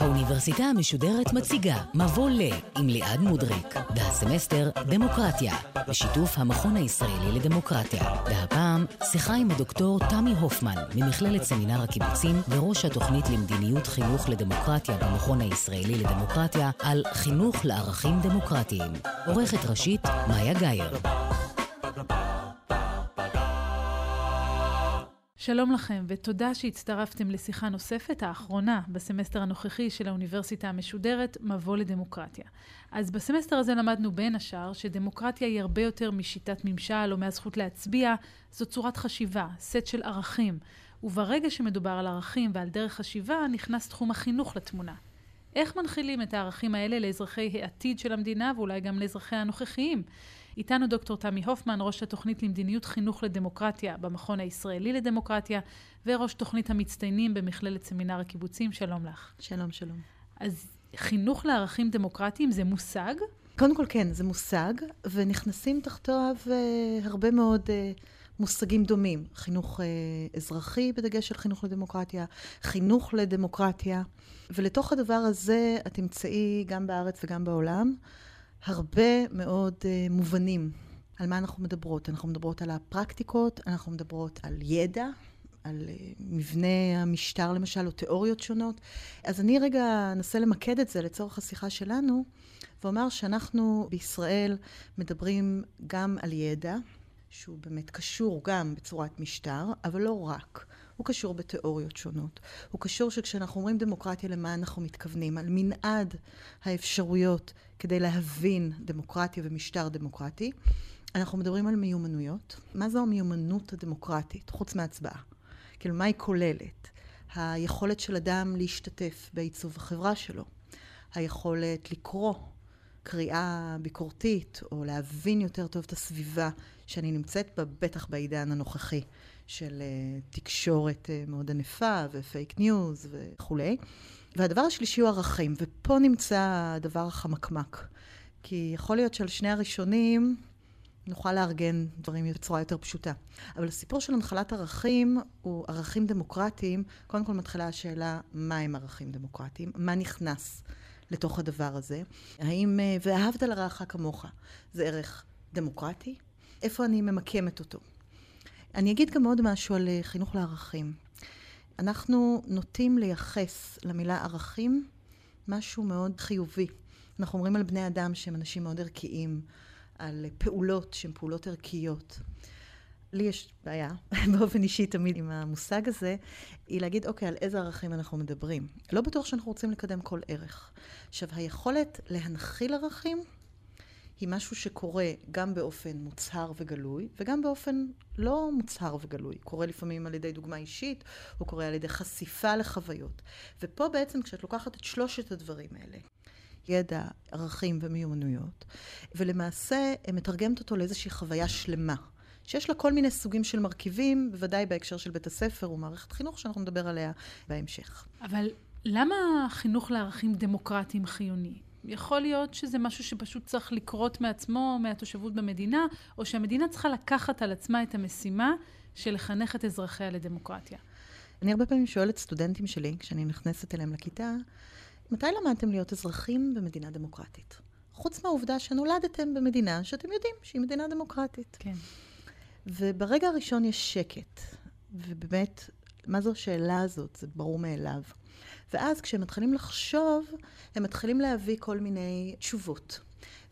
האוניברסיטה המשודרת מציגה מבוא ל עם ליעד מודריק, והסמסטר דמוקרטיה, בשיתוף המכון הישראלי לדמוקרטיה. והפעם שיחה עם הדוקטור תמי הופמן ממכללת סמינר הקיבוצים וראש התוכנית למדיניות חינוך לדמוקרטיה במכון הישראלי לדמוקרטיה על חינוך לערכים דמוקרטיים. עורכת ראשית מאיה גאייר. שלום לכם, ותודה שהצטרפתם לשיחה נוספת, האחרונה בסמסטר הנוכחי של האוניברסיטה המשודרת, מבוא לדמוקרטיה. אז בסמסטר הזה למדנו בין השאר שדמוקרטיה היא הרבה יותר משיטת ממשל או מהזכות להצביע, זו צורת חשיבה, סט של ערכים. וברגע שמדובר על ערכים ועל דרך חשיבה, נכנס תחום החינוך לתמונה. איך מנחילים את הערכים האלה לאזרחי העתיד של המדינה ואולי גם לאזרחיה הנוכחיים? איתנו דוקטור תמי הופמן, ראש התוכנית למדיניות חינוך לדמוקרטיה במכון הישראלי לדמוקרטיה, וראש תוכנית המצטיינים במכללת סמינר הקיבוצים. שלום לך. שלום, שלום. אז חינוך לערכים דמוקרטיים זה מושג? קודם כל כן, זה מושג, ונכנסים תחתיו אה, הרבה מאוד אה, מושגים דומים. חינוך אה, אזרחי, בדגש על חינוך לדמוקרטיה, חינוך לדמוקרטיה, ולתוך הדבר הזה את תמצאי גם בארץ וגם בעולם הרבה מאוד uh, מובנים על מה אנחנו מדברות. אנחנו מדברות על הפרקטיקות, אנחנו מדברות על ידע, על uh, מבנה המשטר למשל, או תיאוריות שונות. אז אני רגע אנסה למקד את זה לצורך השיחה שלנו, ואומר שאנחנו בישראל מדברים גם על ידע, שהוא באמת קשור גם בצורת משטר, אבל לא רק. הוא קשור בתיאוריות שונות. הוא קשור שכשאנחנו אומרים דמוקרטיה, למה אנחנו מתכוונים? על מנעד האפשרויות כדי להבין דמוקרטיה ומשטר דמוקרטי. אנחנו מדברים על מיומנויות. מה זו המיומנות הדמוקרטית, חוץ מהצבעה? כאילו, מה היא כוללת? היכולת של אדם להשתתף בעיצוב החברה שלו. היכולת לקרוא קריאה ביקורתית, או להבין יותר טוב את הסביבה שאני נמצאת בה, בטח בעידן הנוכחי של אה, תקשורת אה, מאוד ענפה ופייק ניוז וכולי. והדבר השלישי הוא ערכים, ופה נמצא הדבר החמקמק. כי יכול להיות שעל שני הראשונים נוכל לארגן דברים בצורה יותר פשוטה. אבל הסיפור של הנחלת ערכים הוא ערכים דמוקרטיים. קודם כל מתחילה השאלה, מה הם ערכים דמוקרטיים? מה נכנס לתוך הדבר הזה? האם, אה, ואהבת לרעך כמוך, זה ערך דמוקרטי? איפה אני ממקמת אותו? אני אגיד גם עוד משהו על אה, חינוך לערכים. אנחנו נוטים לייחס למילה ערכים משהו מאוד חיובי. אנחנו אומרים על בני אדם שהם אנשים מאוד ערכיים, על פעולות שהן פעולות ערכיות. לי יש בעיה, באופן אישי תמיד עם המושג הזה, היא להגיד, אוקיי, על איזה ערכים אנחנו מדברים. לא בטוח שאנחנו רוצים לקדם כל ערך. עכשיו, היכולת להנחיל ערכים היא משהו שקורה גם באופן מוצהר וגלוי, וגם באופן לא מוצהר וגלוי. קורה לפעמים על ידי דוגמה אישית, או קורה על ידי חשיפה לחוויות. ופה בעצם כשאת לוקחת את שלושת הדברים האלה, ידע, ערכים ומיומנויות, ולמעשה מתרגמת אותו לאיזושהי חוויה שלמה. שיש לה כל מיני סוגים של מרכיבים, בוודאי בהקשר של בית הספר ומערכת חינוך, שאנחנו נדבר עליה בהמשך. אבל למה חינוך לערכים דמוקרטיים חיוני? יכול להיות שזה משהו שפשוט צריך לקרות מעצמו, מהתושבות במדינה, או שהמדינה צריכה לקחת על עצמה את המשימה של לחנך את אזרחיה לדמוקרטיה. אני הרבה פעמים שואלת סטודנטים שלי, כשאני נכנסת אליהם לכיתה, מתי למדתם להיות אזרחים במדינה דמוקרטית? חוץ מהעובדה שנולדתם במדינה שאתם יודעים שהיא מדינה דמוקרטית. כן. וברגע הראשון יש שקט, ובאמת, מה זו השאלה הזאת? זה ברור מאליו. ואז כשהם מתחילים לחשוב, הם מתחילים להביא כל מיני תשובות.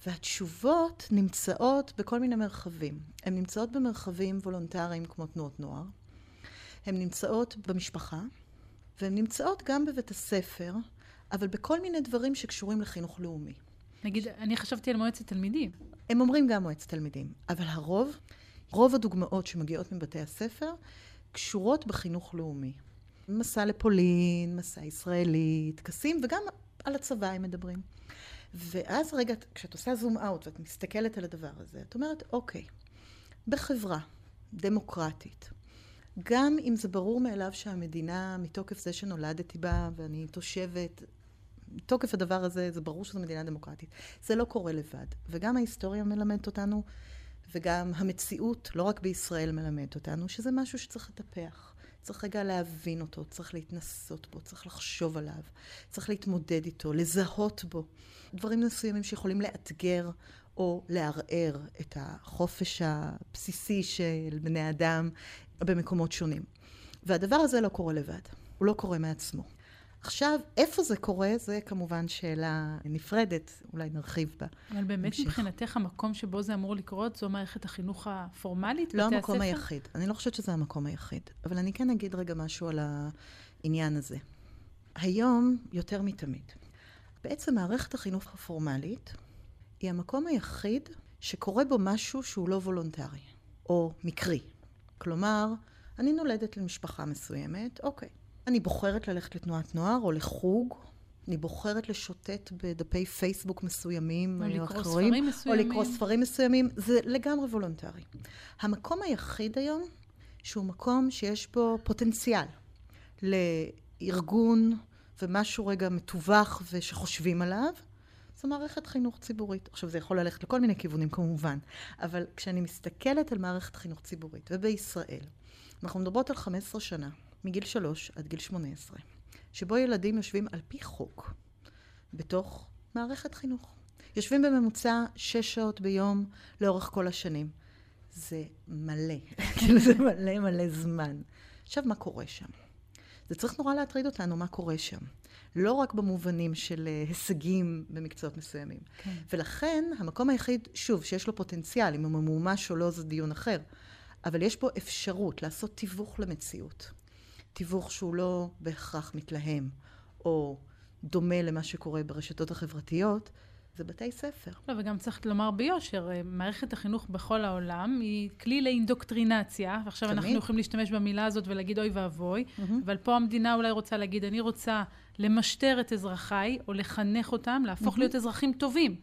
והתשובות נמצאות בכל מיני מרחבים. הן נמצאות במרחבים וולונטריים כמו תנועות נוער, הן נמצאות במשפחה, והן נמצאות גם בבית הספר, אבל בכל מיני דברים שקשורים לחינוך לאומי. נגיד, אני חשבתי על מועצת תלמידים. הם אומרים גם מועצת תלמידים, אבל הרוב, רוב הדוגמאות שמגיעות מבתי הספר, קשורות בחינוך לאומי. מסע לפולין, מסע ישראלי, טקסים, וגם על הצבא הם מדברים. ואז רגע, כשאת עושה זום אאוט ואת מסתכלת על הדבר הזה, את אומרת, אוקיי, בחברה דמוקרטית, גם אם זה ברור מאליו שהמדינה, מתוקף זה שנולדתי בה ואני תושבת, מתוקף הדבר הזה, זה ברור שזו מדינה דמוקרטית. זה לא קורה לבד. וגם ההיסטוריה מלמדת אותנו וגם המציאות, לא רק בישראל, מלמד אותנו שזה משהו שצריך לטפח. צריך רגע להבין אותו, צריך להתנסות בו, צריך לחשוב עליו, צריך להתמודד איתו, לזהות בו. דברים מסוימים שיכולים לאתגר או לערער את החופש הבסיסי של בני אדם במקומות שונים. והדבר הזה לא קורה לבד, הוא לא קורה מעצמו. עכשיו, איפה זה קורה, זה כמובן שאלה נפרדת, אולי נרחיב בה. אבל באמת נמשיך. מבחינתך המקום שבו זה אמור לקרות, זו מערכת החינוך הפורמלית? לא המקום הספר? היחיד. אני לא חושבת שזה המקום היחיד. אבל אני כן אגיד רגע משהו על העניין הזה. היום, יותר מתמיד, בעצם מערכת החינוך הפורמלית היא המקום היחיד שקורה בו משהו שהוא לא וולונטרי, או מקרי. כלומר, אני נולדת למשפחה מסוימת, אוקיי. אני בוחרת ללכת לתנועת נוער או לחוג, אני בוחרת לשוטט בדפי פייסבוק מסוימים או לקרוא אחרים, ספרים מסוימים. או לקרוא ספרים מסוימים, זה לגמרי וולונטרי. המקום היחיד היום, שהוא מקום שיש בו פוטנציאל לארגון ומשהו רגע מתווך ושחושבים עליו, זו מערכת חינוך ציבורית. עכשיו, זה יכול ללכת לכל מיני כיוונים כמובן, אבל כשאני מסתכלת על מערכת חינוך ציבורית, ובישראל, אנחנו מדברות על 15 שנה, מגיל 3 עד גיל 18, שבו ילדים יושבים על פי חוק בתוך מערכת חינוך. יושבים בממוצע 6 שעות ביום לאורך כל השנים. זה מלא, כאילו זה מלא מלא זמן. עכשיו, מה קורה שם? זה צריך נורא להטריד אותנו מה קורה שם. לא רק במובנים של אה, הישגים במקצועות מסוימים. כן. ולכן, המקום היחיד, שוב, שיש לו פוטנציאל, אם הוא ממומש או לא, זה דיון אחר, אבל יש בו אפשרות לעשות תיווך למציאות. תיווך שהוא לא בהכרח מתלהם, או דומה למה שקורה ברשתות החברתיות, זה בתי ספר. לא, וגם צריך לומר ביושר, אה, מערכת החינוך בכל העולם היא כלי לאינדוקטרינציה, ועכשיו תמיד. אנחנו יכולים להשתמש במילה הזאת ולהגיד אוי ואבוי, mm-hmm. אבל פה המדינה אולי רוצה להגיד, אני רוצה למשטר את אזרחיי, או לחנך אותם, להפוך mm-hmm. להיות אזרחים טובים.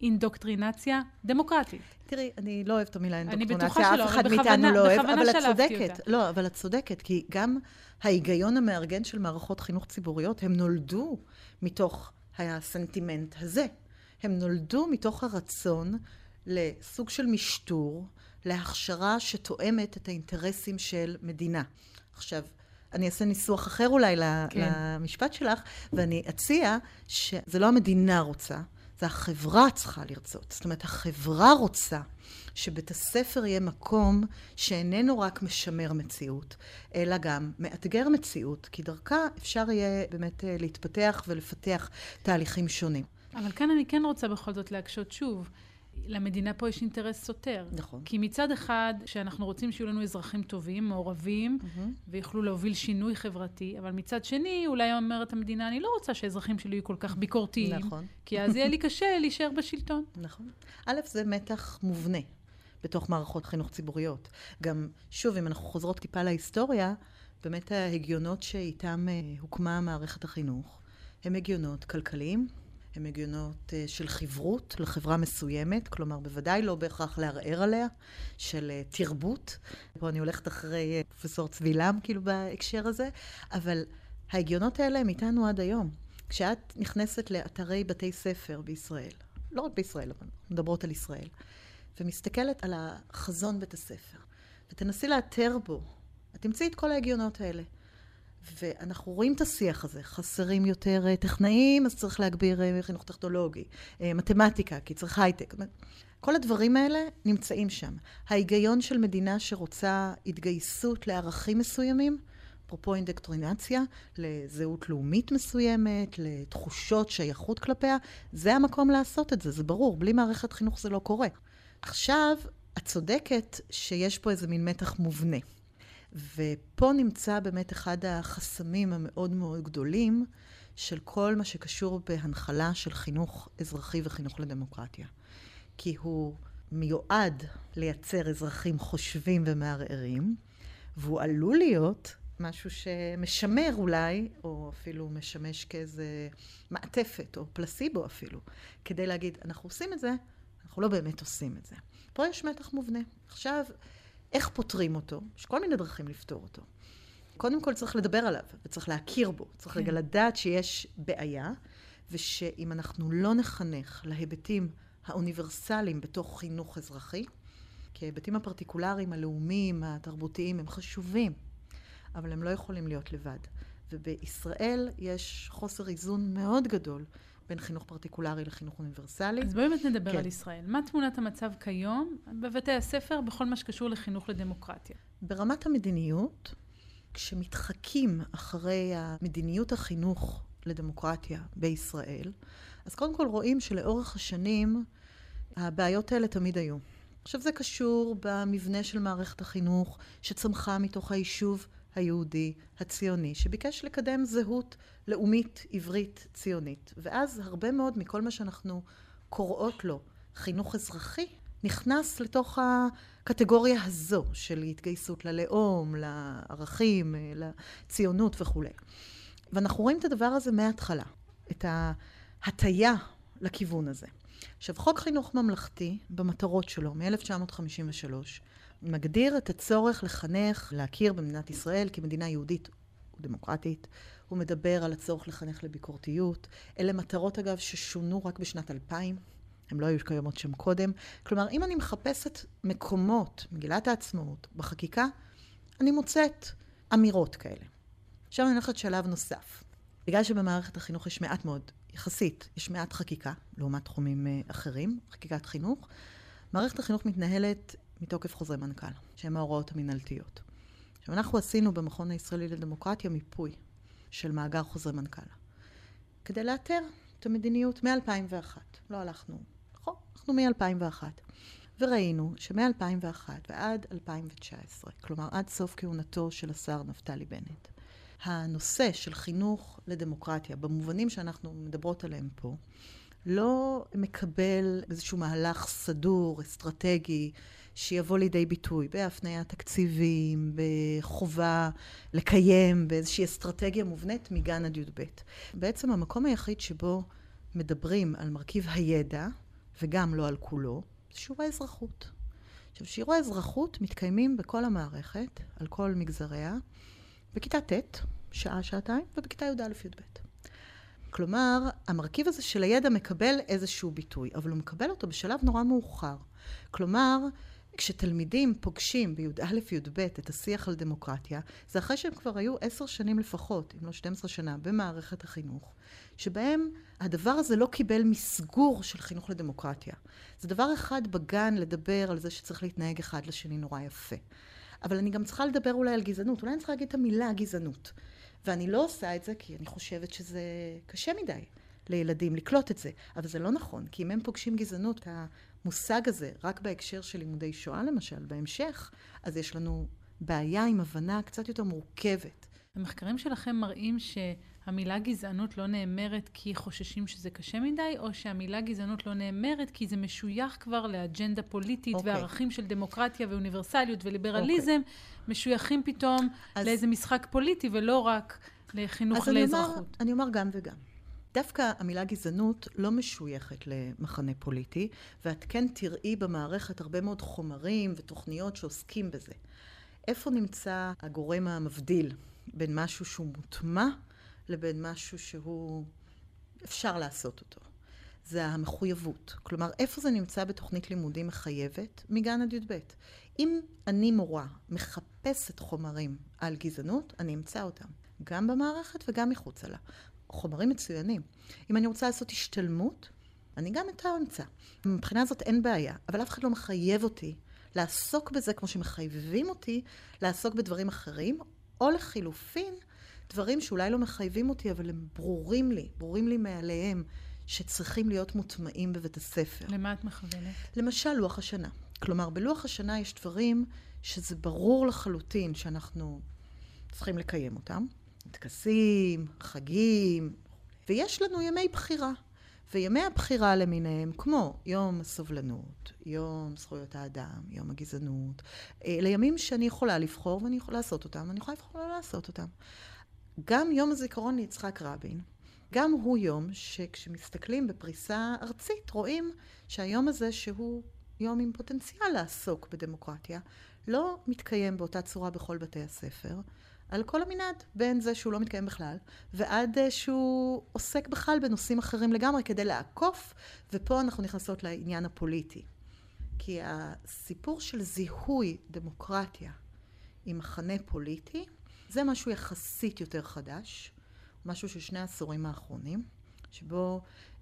אינדוקטרינציה דמוקרטית. תראי, אני לא אוהבת את המילה אינדוקטרינציה, אף אחד מאיתנו לא אוהב, אבל את צודקת. אותה. לא, אבל את צודקת, כי גם ההיגיון המארגן של מערכות חינוך ציבוריות, הם נולדו מתוך הסנטימנט הזה. הם נולדו מתוך הרצון לסוג של משטור, להכשרה שתואמת את האינטרסים של מדינה. עכשיו, אני אעשה ניסוח אחר אולי כן. למשפט שלך, ואני אציע שזה לא המדינה רוצה, זה החברה צריכה לרצות. זאת אומרת, החברה רוצה שבית הספר יהיה מקום שאיננו רק משמר מציאות, אלא גם מאתגר מציאות, כי דרכה אפשר יהיה באמת אה, להתפתח ולפתח תהליכים שונים. אבל כאן אני כן רוצה בכל זאת להקשות שוב. למדינה פה יש אינטרס סותר. נכון. כי מצד אחד, שאנחנו רוצים שיהיו לנו אזרחים טובים, מעורבים, mm-hmm. ויוכלו להוביל שינוי חברתי, אבל מצד שני, אולי אומרת המדינה, אני לא רוצה שהאזרחים שלי יהיו כל כך ביקורתיים. נכון. כי אז יהיה לי קשה להישאר בשלטון. נכון. א', זה מתח מובנה בתוך מערכות חינוך ציבוריות. גם, שוב, אם אנחנו חוזרות טיפה להיסטוריה, באמת ההגיונות שאיתם אה, הוקמה מערכת החינוך, הם הגיונות כלכליים, הם הגיונות אה, של חברות לחברה מסוימת, כלומר בוודאי לא בהכרח לערער עליה, של אה, תרבות. פה אני הולכת אחרי אה, פרופסור צבי לם, כאילו בהקשר הזה, אבל ההגיונות האלה הם איתנו עד היום. כשאת נכנסת לאתרי בתי ספר בישראל, לא רק בישראל, אבל מדברות על ישראל, ומסתכלת על החזון בית הספר, ותנסי לאתר בו, את תמצאי את כל ההגיונות האלה. ואנחנו רואים את השיח הזה, חסרים יותר אה, טכנאים, אז צריך להגביר אה, חינוך טכנולוגי, אה, מתמטיקה, כי צריך הייטק. כל הדברים האלה נמצאים שם. ההיגיון של מדינה שרוצה התגייסות לערכים מסוימים, אפרופו אינדקטרינציה, לזהות לאומית מסוימת, לתחושות שייכות כלפיה, זה המקום לעשות את זה, זה ברור, בלי מערכת חינוך זה לא קורה. עכשיו, את צודקת שיש פה איזה מין מתח מובנה. ופה נמצא באמת אחד החסמים המאוד מאוד גדולים של כל מה שקשור בהנחלה של חינוך אזרחי וחינוך לדמוקרטיה. כי הוא מיועד לייצר אזרחים חושבים ומערערים, והוא עלול להיות משהו שמשמר אולי, או אפילו משמש כאיזה מעטפת, או פלסיבו אפילו, כדי להגיד, אנחנו עושים את זה, אנחנו לא באמת עושים את זה. פה יש מתח מובנה. עכשיו, איך פותרים אותו? יש כל מיני דרכים לפתור אותו. קודם כל צריך לדבר עליו, וצריך להכיר בו. צריך כן. רגע לדעת שיש בעיה, ושאם אנחנו לא נחנך להיבטים האוניברסליים בתוך חינוך אזרחי, כי ההיבטים הפרטיקולריים, הלאומיים, התרבותיים, הם חשובים, אבל הם לא יכולים להיות לבד. ובישראל יש חוסר איזון מאוד גדול בין חינוך פרטיקולרי לחינוך אוניברסלי. אז בואי באמת נדבר כן. על ישראל. מה תמונת המצב כיום בבתי הספר בכל מה שקשור לחינוך לדמוקרטיה? ברמת המדיניות, כשמתחקים אחרי המדיניות החינוך לדמוקרטיה בישראל, אז קודם כל רואים שלאורך השנים הבעיות האלה תמיד היו. עכשיו זה קשור במבנה של מערכת החינוך שצמחה מתוך היישוב היהודי הציוני, שביקש לקדם זהות לאומית עברית ציונית. ואז הרבה מאוד מכל מה שאנחנו קוראות לו חינוך אזרחי, נכנס לתוך הקטגוריה הזו של התגייסות ללאום, לערכים, לציונות וכולי. ואנחנו רואים את הדבר הזה מההתחלה, את ההטייה לכיוון הזה. עכשיו, חוק חינוך ממלכתי, במטרות שלו, מ-1953, מגדיר את הצורך לחנך, להכיר במדינת ישראל כמדינה יהודית ודמוקרטית. הוא מדבר על הצורך לחנך לביקורתיות. אלה מטרות, אגב, ששונו רק בשנת 2000. הן לא היו קיימות שם קודם. כלומר, אם אני מחפשת מקומות, מגילת העצמאות, בחקיקה, אני מוצאת אמירות כאלה. עכשיו אני הולכת שלב נוסף. בגלל שבמערכת החינוך יש מעט מאוד, יחסית, יש מעט חקיקה, לעומת תחומים אה, אחרים, חקיקת חינוך, מערכת החינוך מתנהלת מתוקף חוזרי מנכ"ל, שהם ההוראות המינהלתיות. עכשיו, אנחנו עשינו במכון הישראלי לדמוקרטיה מיפוי של מאגר חוזרי מנכ"ל, כדי לאתר את המדיניות מ-2001. לא הלכנו, נכון, אנחנו מ-2001. וראינו שמ-2001 ועד 2019, כלומר עד סוף כהונתו של השר נפתלי בנט, הנושא של חינוך לדמוקרטיה, במובנים שאנחנו מדברות עליהם פה, לא מקבל איזשהו מהלך סדור, אסטרטגי, שיבוא לידי ביטוי בהפניית תקציבים, בחובה לקיים, באיזושהי אסטרטגיה מובנית מגן עד י"ב. בעצם המקום היחיד שבו מדברים על מרכיב הידע, וגם לא על כולו, זה שיעורי אזרחות. עכשיו, שיעורי אזרחות מתקיימים בכל המערכת, על כל מגזריה, בכיתה ט', שעה, שעתיים, ובכיתה י"א-י"ב. כלומר, המרכיב הזה של הידע מקבל איזשהו ביטוי, אבל הוא מקבל אותו בשלב נורא מאוחר. כלומר, כשתלמידים פוגשים בי"א-י"ב את השיח על דמוקרטיה, זה אחרי שהם כבר היו עשר שנים לפחות, אם לא 12 שנה, במערכת החינוך, שבהם הדבר הזה לא קיבל מסגור של חינוך לדמוקרטיה. זה דבר אחד בגן לדבר על זה שצריך להתנהג אחד לשני נורא יפה. אבל אני גם צריכה לדבר אולי על גזענות, אולי אני צריכה להגיד את המילה גזענות. ואני לא עושה את זה כי אני חושבת שזה קשה מדי לילדים לקלוט את זה. אבל זה לא נכון, כי אם הם פוגשים גזענות, המושג הזה, רק בהקשר של לימודי שואה למשל, בהמשך, אז יש לנו בעיה עם הבנה קצת יותר מורכבת. המחקרים שלכם מראים שהמילה גזענות לא נאמרת כי חוששים שזה קשה מדי, או שהמילה גזענות לא נאמרת כי זה משוייך כבר לאג'נדה פוליטית okay. אוקיי. וערכים של דמוקרטיה ואוניברסליות וליברליזם, okay. אוקיי. משוייכים פתאום אז... לאיזה משחק פוליטי ולא רק לחינוך לאזרחות. אני אומר, אני אומר גם וגם. דווקא המילה גזענות לא משויכת למחנה פוליטי, ואת כן תראי במערכת הרבה מאוד חומרים ותוכניות שעוסקים בזה. איפה נמצא הגורם המבדיל בין משהו שהוא מוטמע לבין משהו שהוא אפשר לעשות אותו? זה המחויבות. כלומר, איפה זה נמצא בתוכנית לימודים מחייבת? מגן עד י"ב. אם אני מורה מחפשת חומרים על גזענות, אני אמצא אותם. גם במערכת וגם מחוצה לה. חומרים מצוינים. אם אני רוצה לעשות השתלמות, אני גם את האמצע. מבחינה הזאת אין בעיה, אבל אף אחד לא מחייב אותי לעסוק בזה כמו שמחייבים אותי לעסוק בדברים אחרים, או לחילופין, דברים שאולי לא מחייבים אותי, אבל הם ברורים לי, ברורים לי מעליהם, שצריכים להיות מוטמעים בבית הספר. למה את מכוונת? למשל, לוח השנה. כלומר, בלוח השנה יש דברים שזה ברור לחלוטין שאנחנו צריכים לקיים אותם. טקסים, חגים, ויש לנו ימי בחירה. וימי הבחירה למיניהם, כמו יום הסובלנות, יום זכויות האדם, יום הגזענות, אלה ימים שאני יכולה לבחור ואני יכולה לעשות אותם, ואני יכולה לבחור לא לעשות אותם. גם יום הזיכרון ליצחק רבין, גם הוא יום שכשמסתכלים בפריסה ארצית, רואים שהיום הזה, שהוא יום עם פוטנציאל לעסוק בדמוקרטיה, לא מתקיים באותה צורה בכל בתי הספר, על כל המנעד, בין זה שהוא לא מתקיים בכלל, ועד אה, שהוא עוסק בכלל בנושאים אחרים לגמרי כדי לעקוף, ופה אנחנו נכנסות לעניין הפוליטי. כי הסיפור של זיהוי דמוקרטיה עם מחנה פוליטי, זה משהו יחסית יותר חדש, משהו של שני העשורים האחרונים, שבו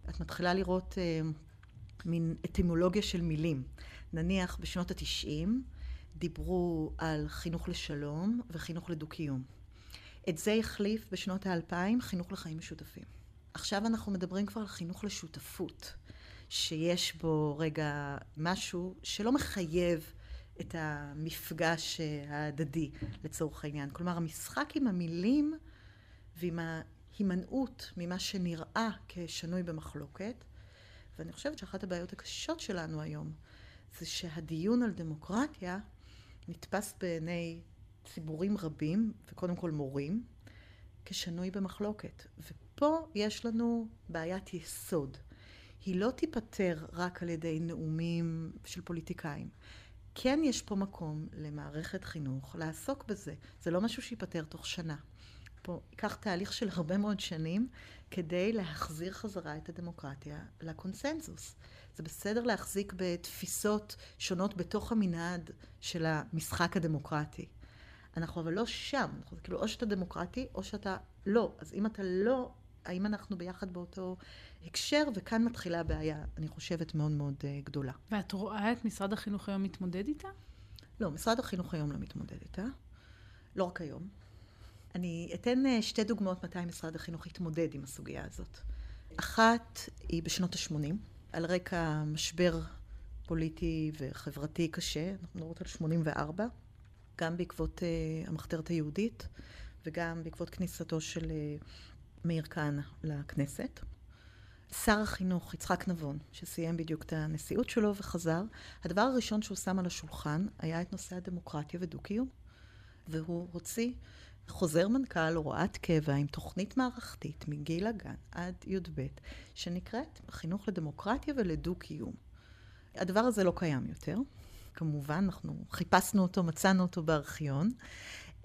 את מתחילה לראות אה, מין אטימולוגיה של מילים. נניח בשנות התשעים דיברו על חינוך לשלום וחינוך לדו-קיום. את זה החליף בשנות האלפיים חינוך לחיים משותפים. עכשיו אנחנו מדברים כבר על חינוך לשותפות, שיש בו רגע משהו שלא מחייב את המפגש ההדדי לצורך העניין. כלומר, המשחק עם המילים ועם ההימנעות ממה שנראה כשנוי במחלוקת, ואני חושבת שאחת הבעיות הקשות שלנו היום זה שהדיון על דמוקרטיה נתפס בעיני ציבורים רבים, וקודם כל מורים, כשנוי במחלוקת. ופה יש לנו בעיית יסוד. היא לא תיפתר רק על ידי נאומים של פוליטיקאים. כן יש פה מקום למערכת חינוך לעסוק בזה. זה לא משהו שייפתר תוך שנה. פה ייקח תהליך של הרבה מאוד שנים כדי להחזיר חזרה את הדמוקרטיה לקונסנזוס. זה בסדר להחזיק בתפיסות שונות בתוך המנעד של המשחק הדמוקרטי. אנחנו אבל לא שם, אנחנו, כאילו או שאתה דמוקרטי או שאתה לא. אז אם אתה לא, האם אנחנו ביחד באותו הקשר? וכאן מתחילה הבעיה, אני חושבת, מאוד מאוד uh, גדולה. ואת רואה את משרד החינוך היום מתמודד איתה? לא, משרד החינוך היום לא מתמודד איתה. לא רק היום. אני אתן uh, שתי דוגמאות מתי משרד החינוך התמודד עם הסוגיה הזאת. אחת היא בשנות ה-80, על רקע משבר פוליטי וחברתי קשה, אנחנו מדברות על 84, גם בעקבות uh, המחתרת היהודית וגם בעקבות כניסתו של uh, מאיר כהנא לכנסת. שר החינוך יצחק נבון, שסיים בדיוק את הנשיאות שלו וחזר, הדבר הראשון שהוא שם על השולחן היה את נושא הדמוקרטיה ודו-קיום. והוא הוציא חוזר מנכ"ל הוראת קבע עם תוכנית מערכתית מגיל הגן עד י"ב, שנקראת חינוך לדמוקרטיה ולדו-קיום. הדבר הזה לא קיים יותר. כמובן, אנחנו חיפשנו אותו, מצאנו אותו בארכיון.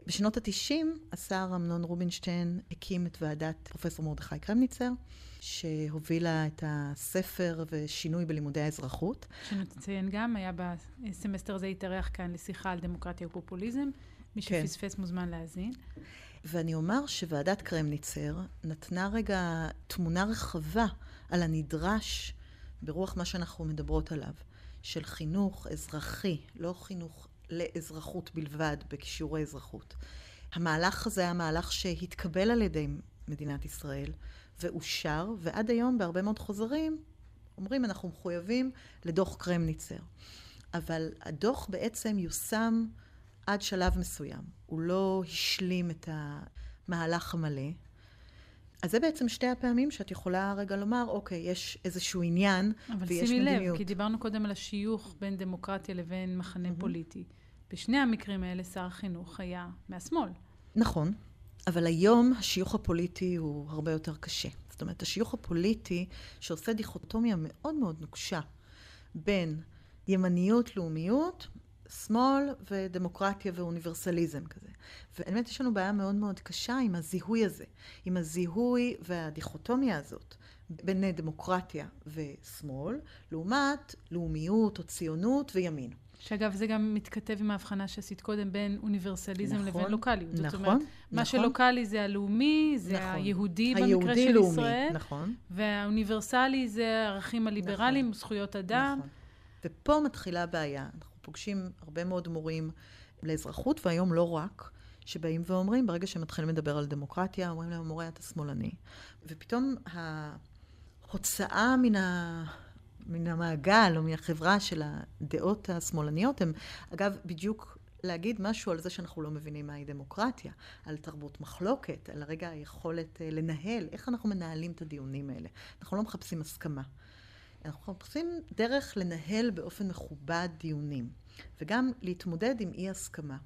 בשנות ה-90 השר אמנון רובינשטיין הקים את ועדת פרופסור מרדכי קרמניצר, שהובילה את הספר ושינוי בלימודי האזרחות. שנציין גם, היה בסמסטר הזה התארח כאן לשיחה על דמוקרטיה ופופוליזם. מי כן. שפספס מוזמן להאזין. ואני אומר שוועדת קרמניצר נתנה רגע תמונה רחבה על הנדרש ברוח מה שאנחנו מדברות עליו, של חינוך אזרחי, לא חינוך לאזרחות בלבד בשיעורי אזרחות. המהלך הזה היה מהלך שהתקבל על ידי מדינת ישראל ואושר, ועד היום בהרבה מאוד חוזרים אומרים אנחנו מחויבים לדוח קרמניצר. אבל הדוח בעצם יושם עד שלב מסוים. הוא לא השלים את המהלך המלא. אז זה בעצם שתי הפעמים שאת יכולה רגע לומר, אוקיי, יש איזשהו עניין ויש מדיניות. אבל שימי לב, כי דיברנו קודם על השיוך בין דמוקרטיה לבין מחנה mm-hmm. פוליטי. בשני המקרים האלה שר החינוך היה מהשמאל. נכון, אבל היום השיוך הפוליטי הוא הרבה יותר קשה. זאת אומרת, השיוך הפוליטי שעושה דיכוטומיה מאוד מאוד נוקשה בין ימניות, לאומיות, שמאל ודמוקרטיה ואוניברסליזם כזה. ובאמת יש לנו בעיה מאוד מאוד קשה עם הזיהוי הזה, עם הזיהוי והדיכוטומיה הזאת בין דמוקרטיה ושמאל, לעומת לאומיות או ציונות וימין. שאגב, זה גם מתכתב עם ההבחנה שעשית קודם בין אוניברסליזם נכון, לבין לוקאליות. נכון, זאת אומרת, נכון. מה שלוקאלי זה הלאומי, זה נכון. היהודי, היהודי במקרה של לאומי, ישראל. נכון. והאוניברסלי זה הערכים הליברליים, נכון, זכויות אדם. נכון. ופה מתחילה הבעיה. אנחנו פוגשים הרבה מאוד מורים לאזרחות, והיום לא רק, שבאים ואומרים, ברגע שמתחילים לדבר על דמוקרטיה, אומרים להם, מורה, אתה שמאלני. ופתאום ההוצאה מן ה... מן המעגל או מהחברה של הדעות השמאלניות הם, אגב, בדיוק להגיד משהו על זה שאנחנו לא מבינים מהי דמוקרטיה, על תרבות מחלוקת, על הרגע היכולת אה, לנהל, איך אנחנו מנהלים את הדיונים האלה. אנחנו לא מחפשים הסכמה. אנחנו מחפשים דרך לנהל באופן מכובד דיונים, וגם להתמודד עם אי הסכמה.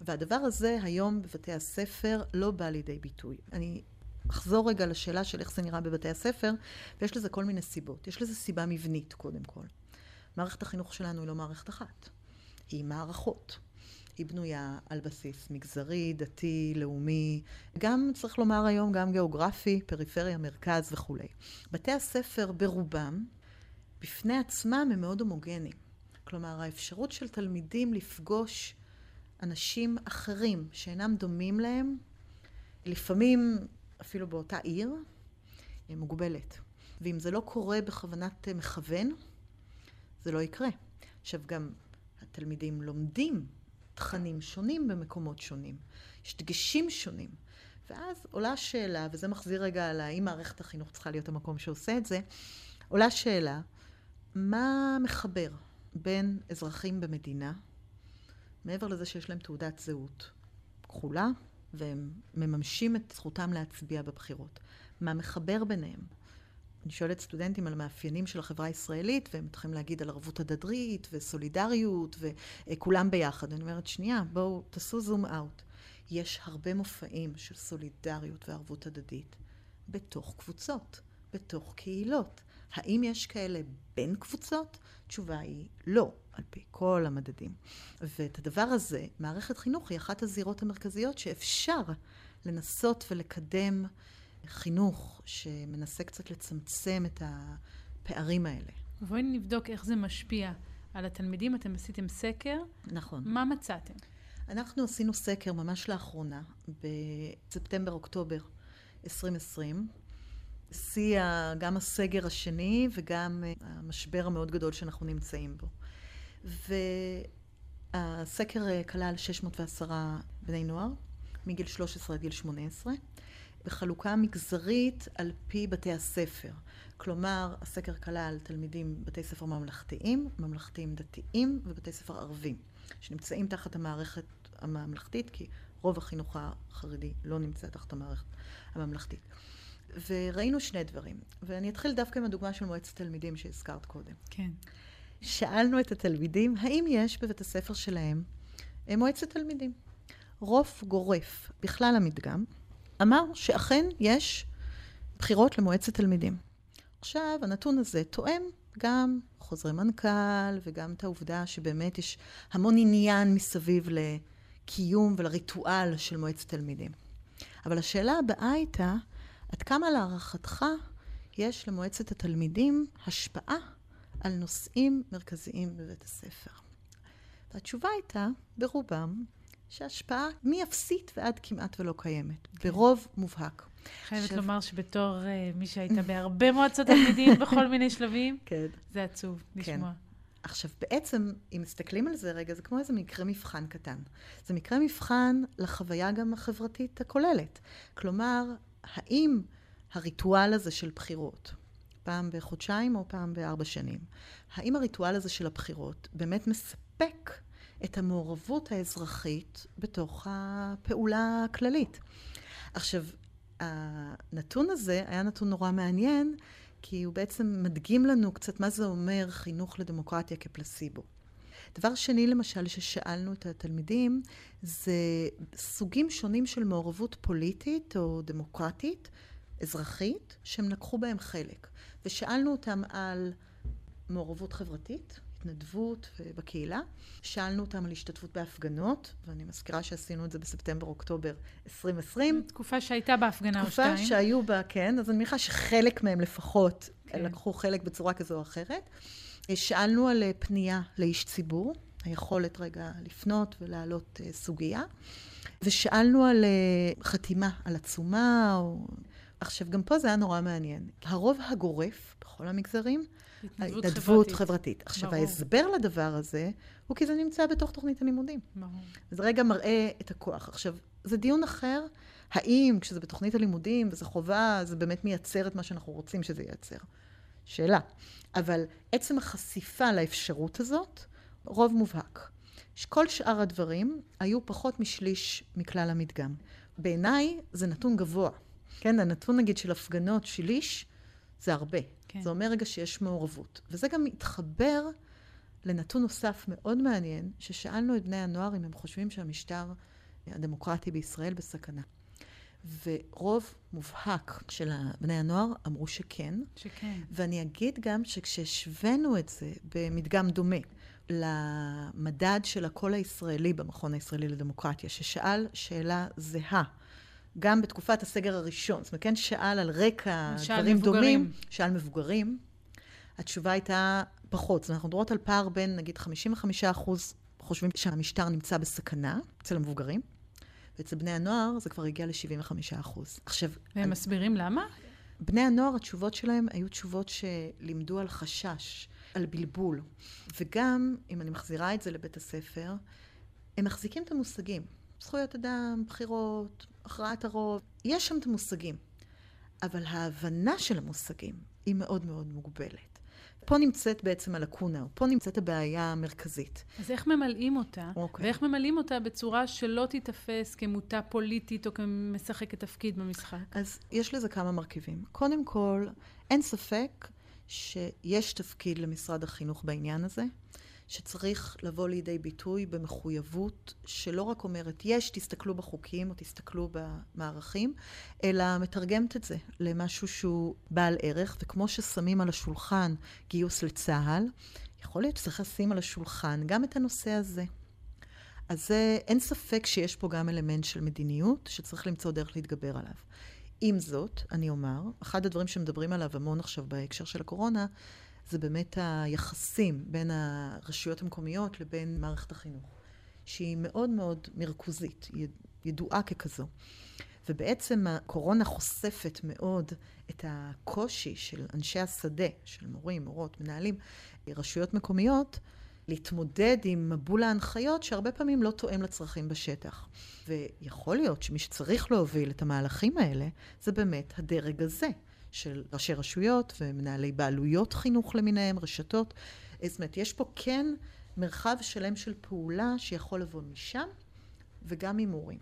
והדבר הזה היום בבתי הספר לא בא לידי ביטוי. אני אחזור רגע לשאלה של איך זה נראה בבתי הספר, ויש לזה כל מיני סיבות. יש לזה סיבה מבנית, קודם כל. מערכת החינוך שלנו היא לא מערכת אחת, היא מערכות. היא בנויה על בסיס מגזרי, דתי, לאומי, גם, צריך לומר היום, גם גיאוגרפי, פריפריה, מרכז וכולי. בתי הספר ברובם בפני עצמם הם מאוד הומוגנים. כלומר, האפשרות של תלמידים לפגוש אנשים אחרים שאינם דומים להם, לפעמים אפילו באותה עיר, מוגבלת. ואם זה לא קורה בכוונת מכוון, זה לא יקרה. עכשיו גם התלמידים לומדים תכנים שונים במקומות שונים. יש דגשים שונים. ואז עולה שאלה, וזה מחזיר רגע על האם מערכת החינוך צריכה להיות המקום שעושה את זה, עולה שאלה, מה מחבר בין אזרחים במדינה, מעבר לזה שיש להם תעודת זהות כחולה, והם מממשים את זכותם להצביע בבחירות. מה מחבר ביניהם? אני שואלת סטודנטים על המאפיינים של החברה הישראלית, והם מתחילים להגיד על ערבות הדדרית וסולידריות וכולם ביחד. אני אומרת, שנייה, בואו תעשו זום אאוט. יש הרבה מופעים של סולידריות וערבות הדדית בתוך קבוצות, בתוך קהילות. האם יש כאלה בין קבוצות? התשובה היא לא, על פי כל המדדים. ואת הדבר הזה, מערכת חינוך היא אחת הזירות המרכזיות שאפשר לנסות ולקדם חינוך שמנסה קצת לצמצם את הפערים האלה. בואי נבדוק איך זה משפיע על התלמידים. אתם עשיתם סקר. נכון. מה מצאתם? אנחנו עשינו סקר ממש לאחרונה, בספטמבר-אוקטובר 2020. שיא גם הסגר השני וגם אה, המשבר המאוד גדול שאנחנו נמצאים בו. והסקר אה, כלל 610 בני נוער, מגיל 13 עד גיל 18, בחלוקה מגזרית על פי בתי הספר. כלומר, הסקר כלל תלמידים בתי ספר ממלכתיים, ממלכתיים דתיים ובתי ספר ערבים, שנמצאים תחת המערכת הממלכתית, כי רוב החינוך החרדי לא נמצא תחת המערכת הממלכתית. וראינו שני דברים, ואני אתחיל דווקא עם הדוגמה של מועצת תלמידים שהזכרת קודם. כן. שאלנו את התלמידים, האם יש בבית הספר שלהם מועצת תלמידים? רוב גורף בכלל המדגם אמר שאכן יש בחירות למועצת תלמידים. עכשיו, הנתון הזה תואם גם חוזרי מנכ"ל וגם את העובדה שבאמת יש המון עניין מסביב לקיום ולריטואל של מועצת תלמידים. אבל השאלה הבאה הייתה, עד כמה להערכתך יש למועצת התלמידים השפעה על נושאים מרכזיים בבית הספר? והתשובה הייתה, ברובם, שההשפעה מאפסית ועד כמעט ולא קיימת, כן. ברוב מובהק. חייבת עכשיו... לומר שבתור uh, מי שהייתה בהרבה מועצות תלמידים בכל מיני שלבים, כן. זה עצוב כן. לשמוע. עכשיו, בעצם, אם מסתכלים על זה רגע, זה כמו איזה מקרה מבחן קטן. זה מקרה מבחן לחוויה גם החברתית הכוללת. כלומר, האם הריטואל הזה של בחירות, פעם בחודשיים או פעם בארבע שנים, האם הריטואל הזה של הבחירות באמת מספק את המעורבות האזרחית בתוך הפעולה הכללית? עכשיו, הנתון הזה היה נתון נורא מעניין, כי הוא בעצם מדגים לנו קצת מה זה אומר חינוך לדמוקרטיה כפלסיבו. דבר שני, למשל, ששאלנו את התלמידים, זה סוגים שונים של מעורבות פוליטית או דמוקרטית, אזרחית, שהם לקחו בהם חלק. ושאלנו אותם על מעורבות חברתית, התנדבות בקהילה. שאלנו אותם על השתתפות בהפגנות, ואני מזכירה שעשינו את זה בספטמבר-אוקטובר 2020. תקופה שהייתה בהפגנה או שתיים. תקופה שהיו בה, כן, אז אני מניחה שחלק מהם לפחות כן. לקחו חלק בצורה כזו או אחרת. שאלנו על פנייה לאיש ציבור, היכולת רגע לפנות ולהעלות אה, סוגיה. ושאלנו על אה, חתימה על עצומה, או... עכשיו, גם פה זה היה נורא מעניין. הרוב הגורף בכל המגזרים התנדבות חברתית. חברתית. עכשיו, ברור. ההסבר לדבר הזה הוא כי זה נמצא בתוך תוכנית הלימודים. ברור. זה רגע מראה את הכוח. עכשיו, זה דיון אחר, האם כשזה בתוכנית הלימודים וזה חובה, זה באמת מייצר את מה שאנחנו רוצים שזה ייצר. שאלה. אבל עצם החשיפה לאפשרות הזאת, רוב מובהק. כל שאר הדברים היו פחות משליש מכלל המדגם. בעיניי זה נתון גבוה. כן, הנתון נגיד של הפגנות, שליש, זה הרבה. כן. זה אומר רגע שיש מעורבות. וזה גם מתחבר לנתון נוסף מאוד מעניין, ששאלנו את בני הנוער אם הם חושבים שהמשטר הדמוקרטי בישראל בסכנה. ורוב מובהק של בני הנוער אמרו שכן. שכן. ואני אגיד גם שכשהשווינו את זה במדגם דומה למדד של הקול הישראלי במכון הישראלי לדמוקרטיה, ששאל שאלה זהה גם בתקופת הסגר הראשון. זאת אומרת, כן שאל על רקע דברים מבוגרים. דומים, שאל מבוגרים. התשובה הייתה פחות. זאת אומרת, אנחנו מדברות על פער בין, נגיד, 55 אחוז חושבים שהמשטר נמצא בסכנה אצל המבוגרים, ואצל בני הנוער זה כבר הגיע ל-75 אחוז. עכשיו... והם על... מסבירים למה? בני הנוער, התשובות שלהם היו תשובות שלימדו על חשש, על בלבול. וגם, אם אני מחזירה את זה לבית הספר, הם מחזיקים את המושגים. זכויות אדם, בחירות, הכרעת הרוב, יש שם את המושגים. אבל ההבנה של המושגים היא מאוד מאוד מוגבלת. פה נמצאת בעצם הלקונה, פה נמצאת הבעיה המרכזית. אז איך ממלאים אותה? Okay. אוקיי. ואיך ממלאים אותה בצורה שלא תיתפס כמותה פוליטית או כמשחקת תפקיד במשחק? אז יש לזה כמה מרכיבים. קודם כל, אין ספק שיש תפקיד למשרד החינוך בעניין הזה. שצריך לבוא לידי ביטוי במחויבות שלא רק אומרת, יש, תסתכלו בחוקים או תסתכלו במערכים, אלא מתרגמת את זה למשהו שהוא בעל ערך, וכמו ששמים על השולחן גיוס לצה"ל, יכול להיות שצריך לשים על השולחן גם את הנושא הזה. אז זה, אין ספק שיש פה גם אלמנט של מדיניות, שצריך למצוא דרך להתגבר עליו. עם זאת, אני אומר, אחד הדברים שמדברים עליו המון עכשיו בהקשר של הקורונה, זה באמת היחסים בין הרשויות המקומיות לבין מערכת החינוך, שהיא מאוד מאוד מרכוזית, ידועה ככזו. ובעצם הקורונה חושפת מאוד את הקושי של אנשי השדה, של מורים, מורות, מנהלים, רשויות מקומיות, להתמודד עם מבול ההנחיות שהרבה פעמים לא תואם לצרכים בשטח. ויכול להיות שמי שצריך להוביל את המהלכים האלה, זה באמת הדרג הזה, של ראשי רשויות ומנהלי בעלויות חינוך למיניהם, רשתות. זאת אומרת, יש פה כן מרחב שלם של פעולה שיכול לבוא משם וגם ממורים.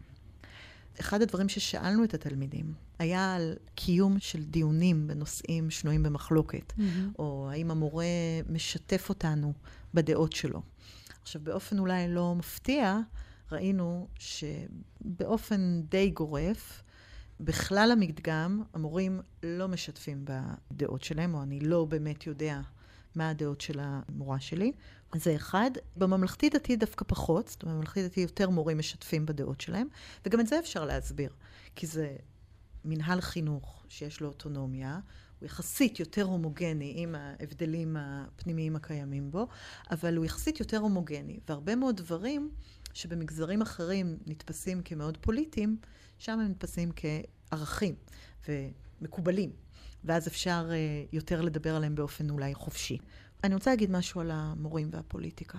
אחד הדברים ששאלנו את התלמידים היה על קיום של דיונים בנושאים שנויים במחלוקת, mm-hmm. או האם המורה משתף אותנו בדעות שלו. עכשיו, באופן אולי לא מפתיע, ראינו שבאופן די גורף, בכלל המדגם, המורים לא משתפים בדעות שלהם, או אני לא באמת יודע מה הדעות של המורה שלי. זה אחד. בממלכתי דתי דווקא פחות, זאת אומרת, בממלכתי דתי יותר מורים משתפים בדעות שלהם, וגם את זה אפשר להסביר, כי זה מנהל חינוך שיש לו אוטונומיה, הוא יחסית יותר הומוגני עם ההבדלים הפנימיים הקיימים בו, אבל הוא יחסית יותר הומוגני, והרבה מאוד דברים שבמגזרים אחרים נתפסים כמאוד פוליטיים, שם הם נתפסים כערכים ומקובלים, ואז אפשר uh, יותר לדבר עליהם באופן אולי חופשי. אני רוצה להגיד משהו על המורים והפוליטיקה.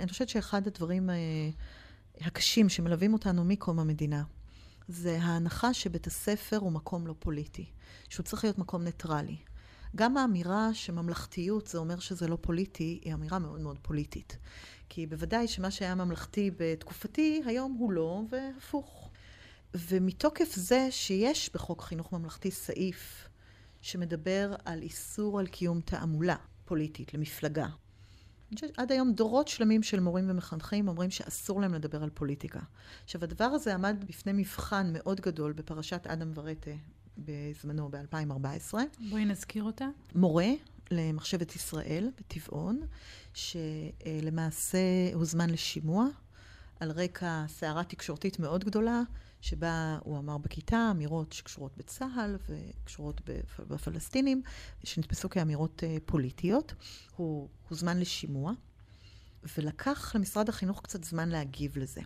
אני חושבת שאחד הדברים uh, הקשים שמלווים אותנו מקום המדינה, זה ההנחה שבית הספר הוא מקום לא פוליטי, שהוא צריך להיות מקום ניטרלי. גם האמירה שממלכתיות זה אומר שזה לא פוליטי, היא אמירה מאוד מאוד פוליטית. כי בוודאי שמה שהיה ממלכתי בתקופתי, היום הוא לא, והפוך. ומתוקף זה שיש בחוק חינוך ממלכתי סעיף שמדבר על איסור על קיום תעמולה פוליטית למפלגה. עד היום דורות שלמים של מורים ומחנכים אומרים שאסור להם לדבר על פוליטיקה. עכשיו, הדבר הזה עמד בפני מבחן מאוד גדול בפרשת אדם ורטה בזמנו, ב-2014. בואי נזכיר אותה. מורה למחשבת ישראל בטבעון, שלמעשה הוזמן לשימוע על רקע סערה תקשורתית מאוד גדולה, שבה הוא אמר בכיתה אמירות שקשורות בצה"ל וקשורות בפלסטינים, שנתפסו כאמירות אה, פוליטיות. הוא הוזמן לשימוע, ולקח למשרד החינוך קצת זמן להגיב לזה.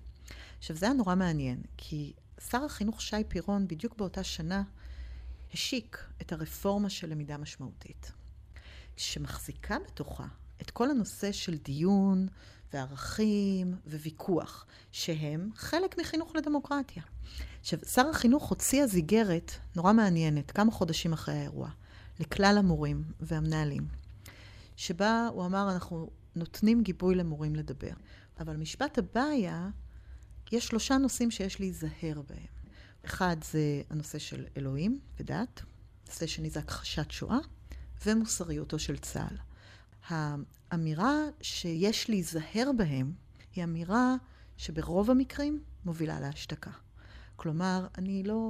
עכשיו, זה היה נורא מעניין, כי שר החינוך שי פירון, בדיוק באותה שנה, השיק את הרפורמה של למידה משמעותית, שמחזיקה בתוכה את כל הנושא של דיון וערכים וויכוח, שהם חלק מחינוך לדמוקרטיה. עכשיו, שר החינוך הוציא אז איגרת נורא מעניינת, כמה חודשים אחרי האירוע, לכלל המורים והמנהלים, שבה הוא אמר, אנחנו נותנים גיבוי למורים לדבר. אבל המשפט הבא היה, יש שלושה נושאים שיש להיזהר בהם. אחד זה הנושא של אלוהים ודת, נושא שני זה הכחשת שואה, ומוסריותו של צה"ל. האמירה שיש להיזהר בהם היא אמירה שברוב המקרים מובילה להשתקה. כלומר, אני לא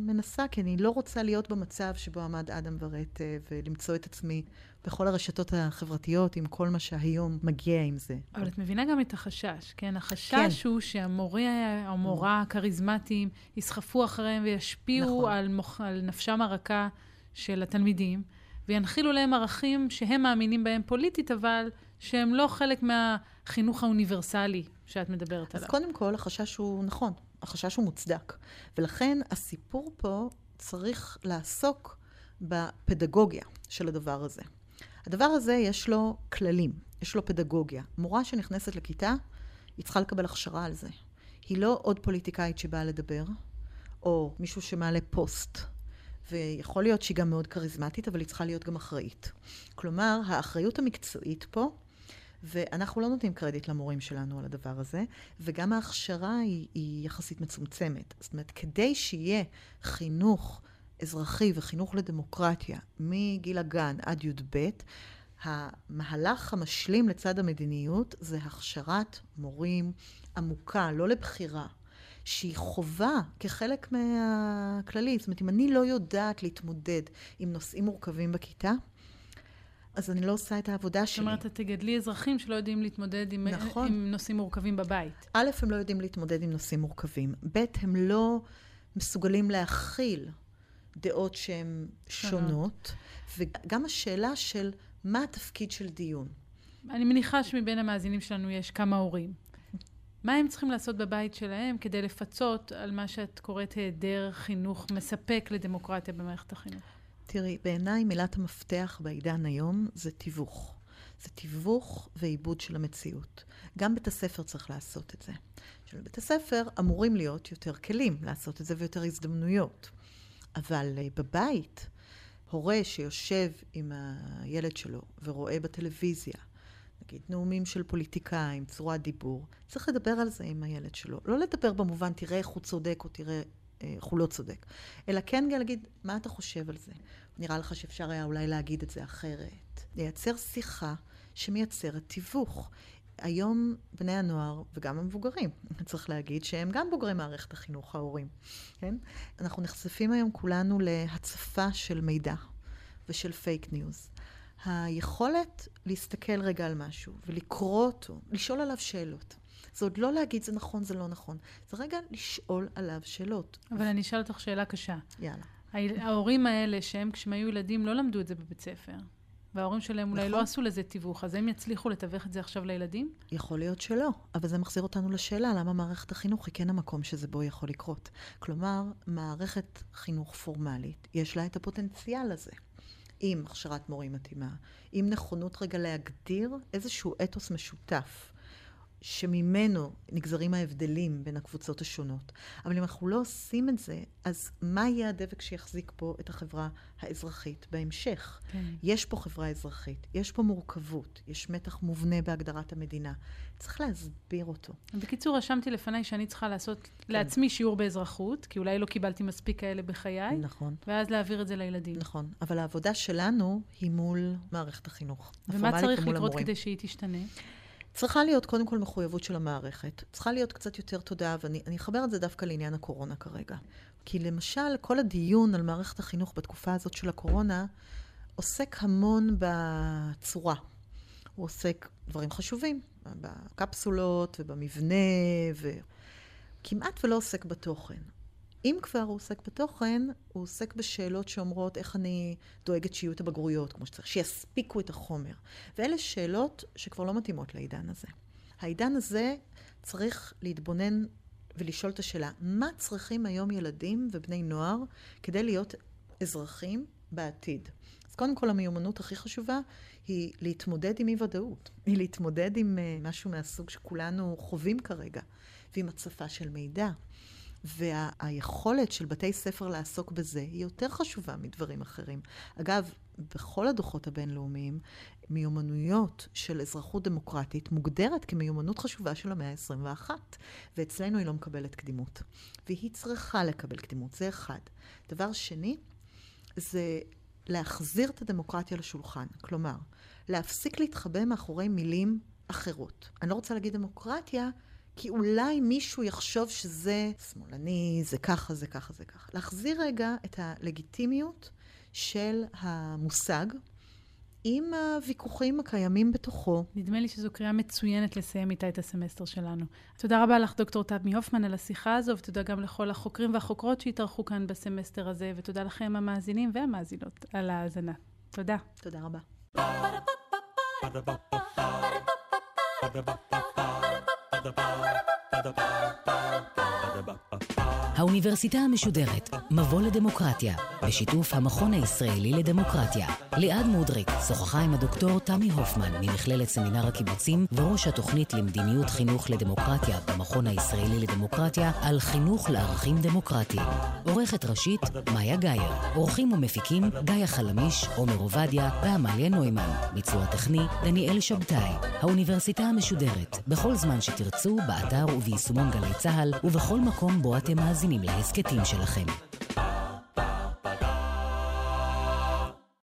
מנסה, כי אני לא רוצה להיות במצב שבו עמד אדם ורט ולמצוא את עצמי בכל הרשתות החברתיות עם כל מה שהיום מגיע עם זה. אבל את מבינה גם את החשש, כן? החשש כן. הוא שהמורה, המורה הכריזמטיים יסחפו אחריהם וישפיעו נכון. על, מוח, על נפשם הרכה של התלמידים. וינחילו להם ערכים שהם מאמינים בהם פוליטית, אבל שהם לא חלק מהחינוך האוניברסלי שאת מדברת אז עליו. קודם כל, החשש הוא נכון, החשש הוא מוצדק. ולכן הסיפור פה צריך לעסוק בפדגוגיה של הדבר הזה. הדבר הזה יש לו כללים, יש לו פדגוגיה. מורה שנכנסת לכיתה, היא צריכה לקבל הכשרה על זה. היא לא עוד פוליטיקאית שבאה לדבר, או מישהו שמעלה פוסט. ויכול להיות שהיא גם מאוד כריזמטית, אבל היא צריכה להיות גם אחראית. כלומר, האחריות המקצועית פה, ואנחנו לא נותנים קרדיט למורים שלנו על הדבר הזה, וגם ההכשרה היא, היא יחסית מצומצמת. זאת אומרת, כדי שיהיה חינוך אזרחי וחינוך לדמוקרטיה מגיל הגן עד י"ב, המהלך המשלים לצד המדיניות זה הכשרת מורים עמוקה, לא לבחירה, שהיא חובה כחלק מהכללי. זאת אומרת, אם אני לא יודעת להתמודד עם נושאים מורכבים בכיתה, אז אני לא עושה את העבודה שלי. זאת אומרת, את תגדלי אזרחים שלא יודעים להתמודד עם, נכון. עם נושאים מורכבים בבית. א', הם לא יודעים להתמודד עם נושאים מורכבים. ב', הם לא מסוגלים להכיל דעות שהן שונות. וגם השאלה של מה התפקיד של דיון. אני מניחה שמבין המאזינים שלנו יש כמה הורים. מה הם צריכים לעשות בבית שלהם כדי לפצות על מה שאת קוראת היעדר חינוך מספק לדמוקרטיה במערכת החינוך? תראי, בעיניי מילת המפתח בעידן היום זה תיווך. זה תיווך ועיבוד של המציאות. גם בית הספר צריך לעשות את זה. של בית הספר אמורים להיות יותר כלים לעשות את זה ויותר הזדמנויות. אבל uh, בבית, הורה שיושב עם הילד שלו ורואה בטלוויזיה, נגיד נאומים של פוליטיקאים, צורת דיבור, צריך לדבר על זה עם הילד שלו. לא לדבר במובן, תראה איך הוא צודק או תראה איך הוא לא צודק, אלא כן להגיד, מה אתה חושב על זה? נראה לך שאפשר היה אולי להגיד את זה אחרת. לייצר שיחה שמייצרת תיווך. היום בני הנוער וגם המבוגרים, צריך להגיד שהם גם בוגרי מערכת החינוך ההורים, כן? אנחנו נחשפים היום כולנו להצפה של מידע ושל פייק ניוז. היכולת להסתכל רגע על משהו ולקרוא אותו, לשאול עליו שאלות. זה עוד לא להגיד זה נכון, זה לא נכון. זה רגע לשאול עליו שאלות. אבל אני אשאל אותך שאלה קשה. יאללה. ההורים האלה, שהם כשהם היו ילדים לא למדו את זה בבית ספר, וההורים שלהם אולי לא נכון. לא עשו לזה תיווך, אז הם יצליחו לתווך את זה עכשיו לילדים? יכול להיות שלא, אבל זה מחזיר אותנו לשאלה למה מערכת החינוך היא כן המקום שזה בו יכול לקרות. כלומר, מערכת חינוך פורמלית, יש לה את הפוטנציאל הזה. עם הכשרת מורים מתאימה, עם נכונות רגע להגדיר איזשהו אתוס משותף. שממנו נגזרים ההבדלים בין הקבוצות השונות. אבל אם אנחנו לא עושים את זה, אז מה יהיה הדבק שיחזיק פה את החברה האזרחית בהמשך? כן. יש פה חברה אזרחית, יש פה מורכבות, יש מתח מובנה בהגדרת המדינה. צריך להסביר אותו. בקיצור, רשמתי לפניי שאני צריכה לעשות כן. לעצמי שיעור באזרחות, כי אולי לא קיבלתי מספיק כאלה בחיי, נכון. ואז להעביר את זה לילדים. נכון, אבל העבודה שלנו היא מול מערכת החינוך. ומה צריך לקרות המורים. כדי שהיא תשתנה? צריכה להיות קודם כל מחויבות של המערכת. צריכה להיות קצת יותר תודעה, ואני אחבר את זה דווקא לעניין הקורונה כרגע. כי למשל, כל הדיון על מערכת החינוך בתקופה הזאת של הקורונה עוסק המון בצורה. הוא עוסק דברים חשובים, בקפסולות ובמבנה, וכמעט ולא עוסק בתוכן. אם כבר הוא עוסק בתוכן, הוא עוסק בשאלות שאומרות איך אני דואגת שיהיו את הבגרויות כמו שצריך, שיספיקו את החומר. ואלה שאלות שכבר לא מתאימות לעידן הזה. העידן הזה צריך להתבונן ולשאול את השאלה, מה צריכים היום ילדים ובני נוער כדי להיות אזרחים בעתיד? אז קודם כל המיומנות הכי חשובה היא להתמודד עם אי-ודאות, היא להתמודד עם uh, משהו מהסוג שכולנו חווים כרגע, ועם הצפה של מידע. והיכולת של בתי ספר לעסוק בזה היא יותר חשובה מדברים אחרים. אגב, בכל הדוחות הבינלאומיים, מיומנויות של אזרחות דמוקרטית מוגדרת כמיומנות חשובה של המאה ה-21, ואצלנו היא לא מקבלת קדימות. והיא צריכה לקבל קדימות, זה אחד. דבר שני, זה להחזיר את הדמוקרטיה לשולחן. כלומר, להפסיק להתחבא מאחורי מילים אחרות. אני לא רוצה להגיד דמוקרטיה, כי אולי מישהו יחשוב שזה שמאלני, זה ככה, זה ככה, זה ככה. להחזיר רגע את הלגיטימיות של המושג עם הוויכוחים הקיימים בתוכו. נדמה לי שזו קריאה מצוינת לסיים איתה את הסמסטר שלנו. תודה רבה לך, דוקטור תמי הופמן, על השיחה הזו, ותודה גם לכל החוקרים והחוקרות שהתארחו כאן בסמסטר הזה, ותודה לכם, המאזינים והמאזינות, על ההאזנה. תודה. תודה רבה. Ba-da-ba, ba-da-ba, ba-da-ba, ba-da-ba. האוניברסיטה המשודרת, מבוא לדמוקרטיה, בשיתוף המכון הישראלי לדמוקרטיה. ליעד מודריק שוחחה עם הדוקטור תמי הופמן ממכללת סמינר הקיבוצים וראש התוכנית למדיניות חינוך לדמוקרטיה במכון הישראלי לדמוקרטיה על חינוך לערכים דמוקרטיים. עורכת ראשית, מאיה גאייר. עורכים ומפיקים, גיא חלמיש, עומר עובדיה ועמליה נוימן. ביצוע טכני, דניאל שבתאי. האוניברסיטה המשודרת, בכל זמן שתרצו, באתר וביישומון גלי צה"ל, ובכל מקום בו אתם מאזינים להסכתים שלכם.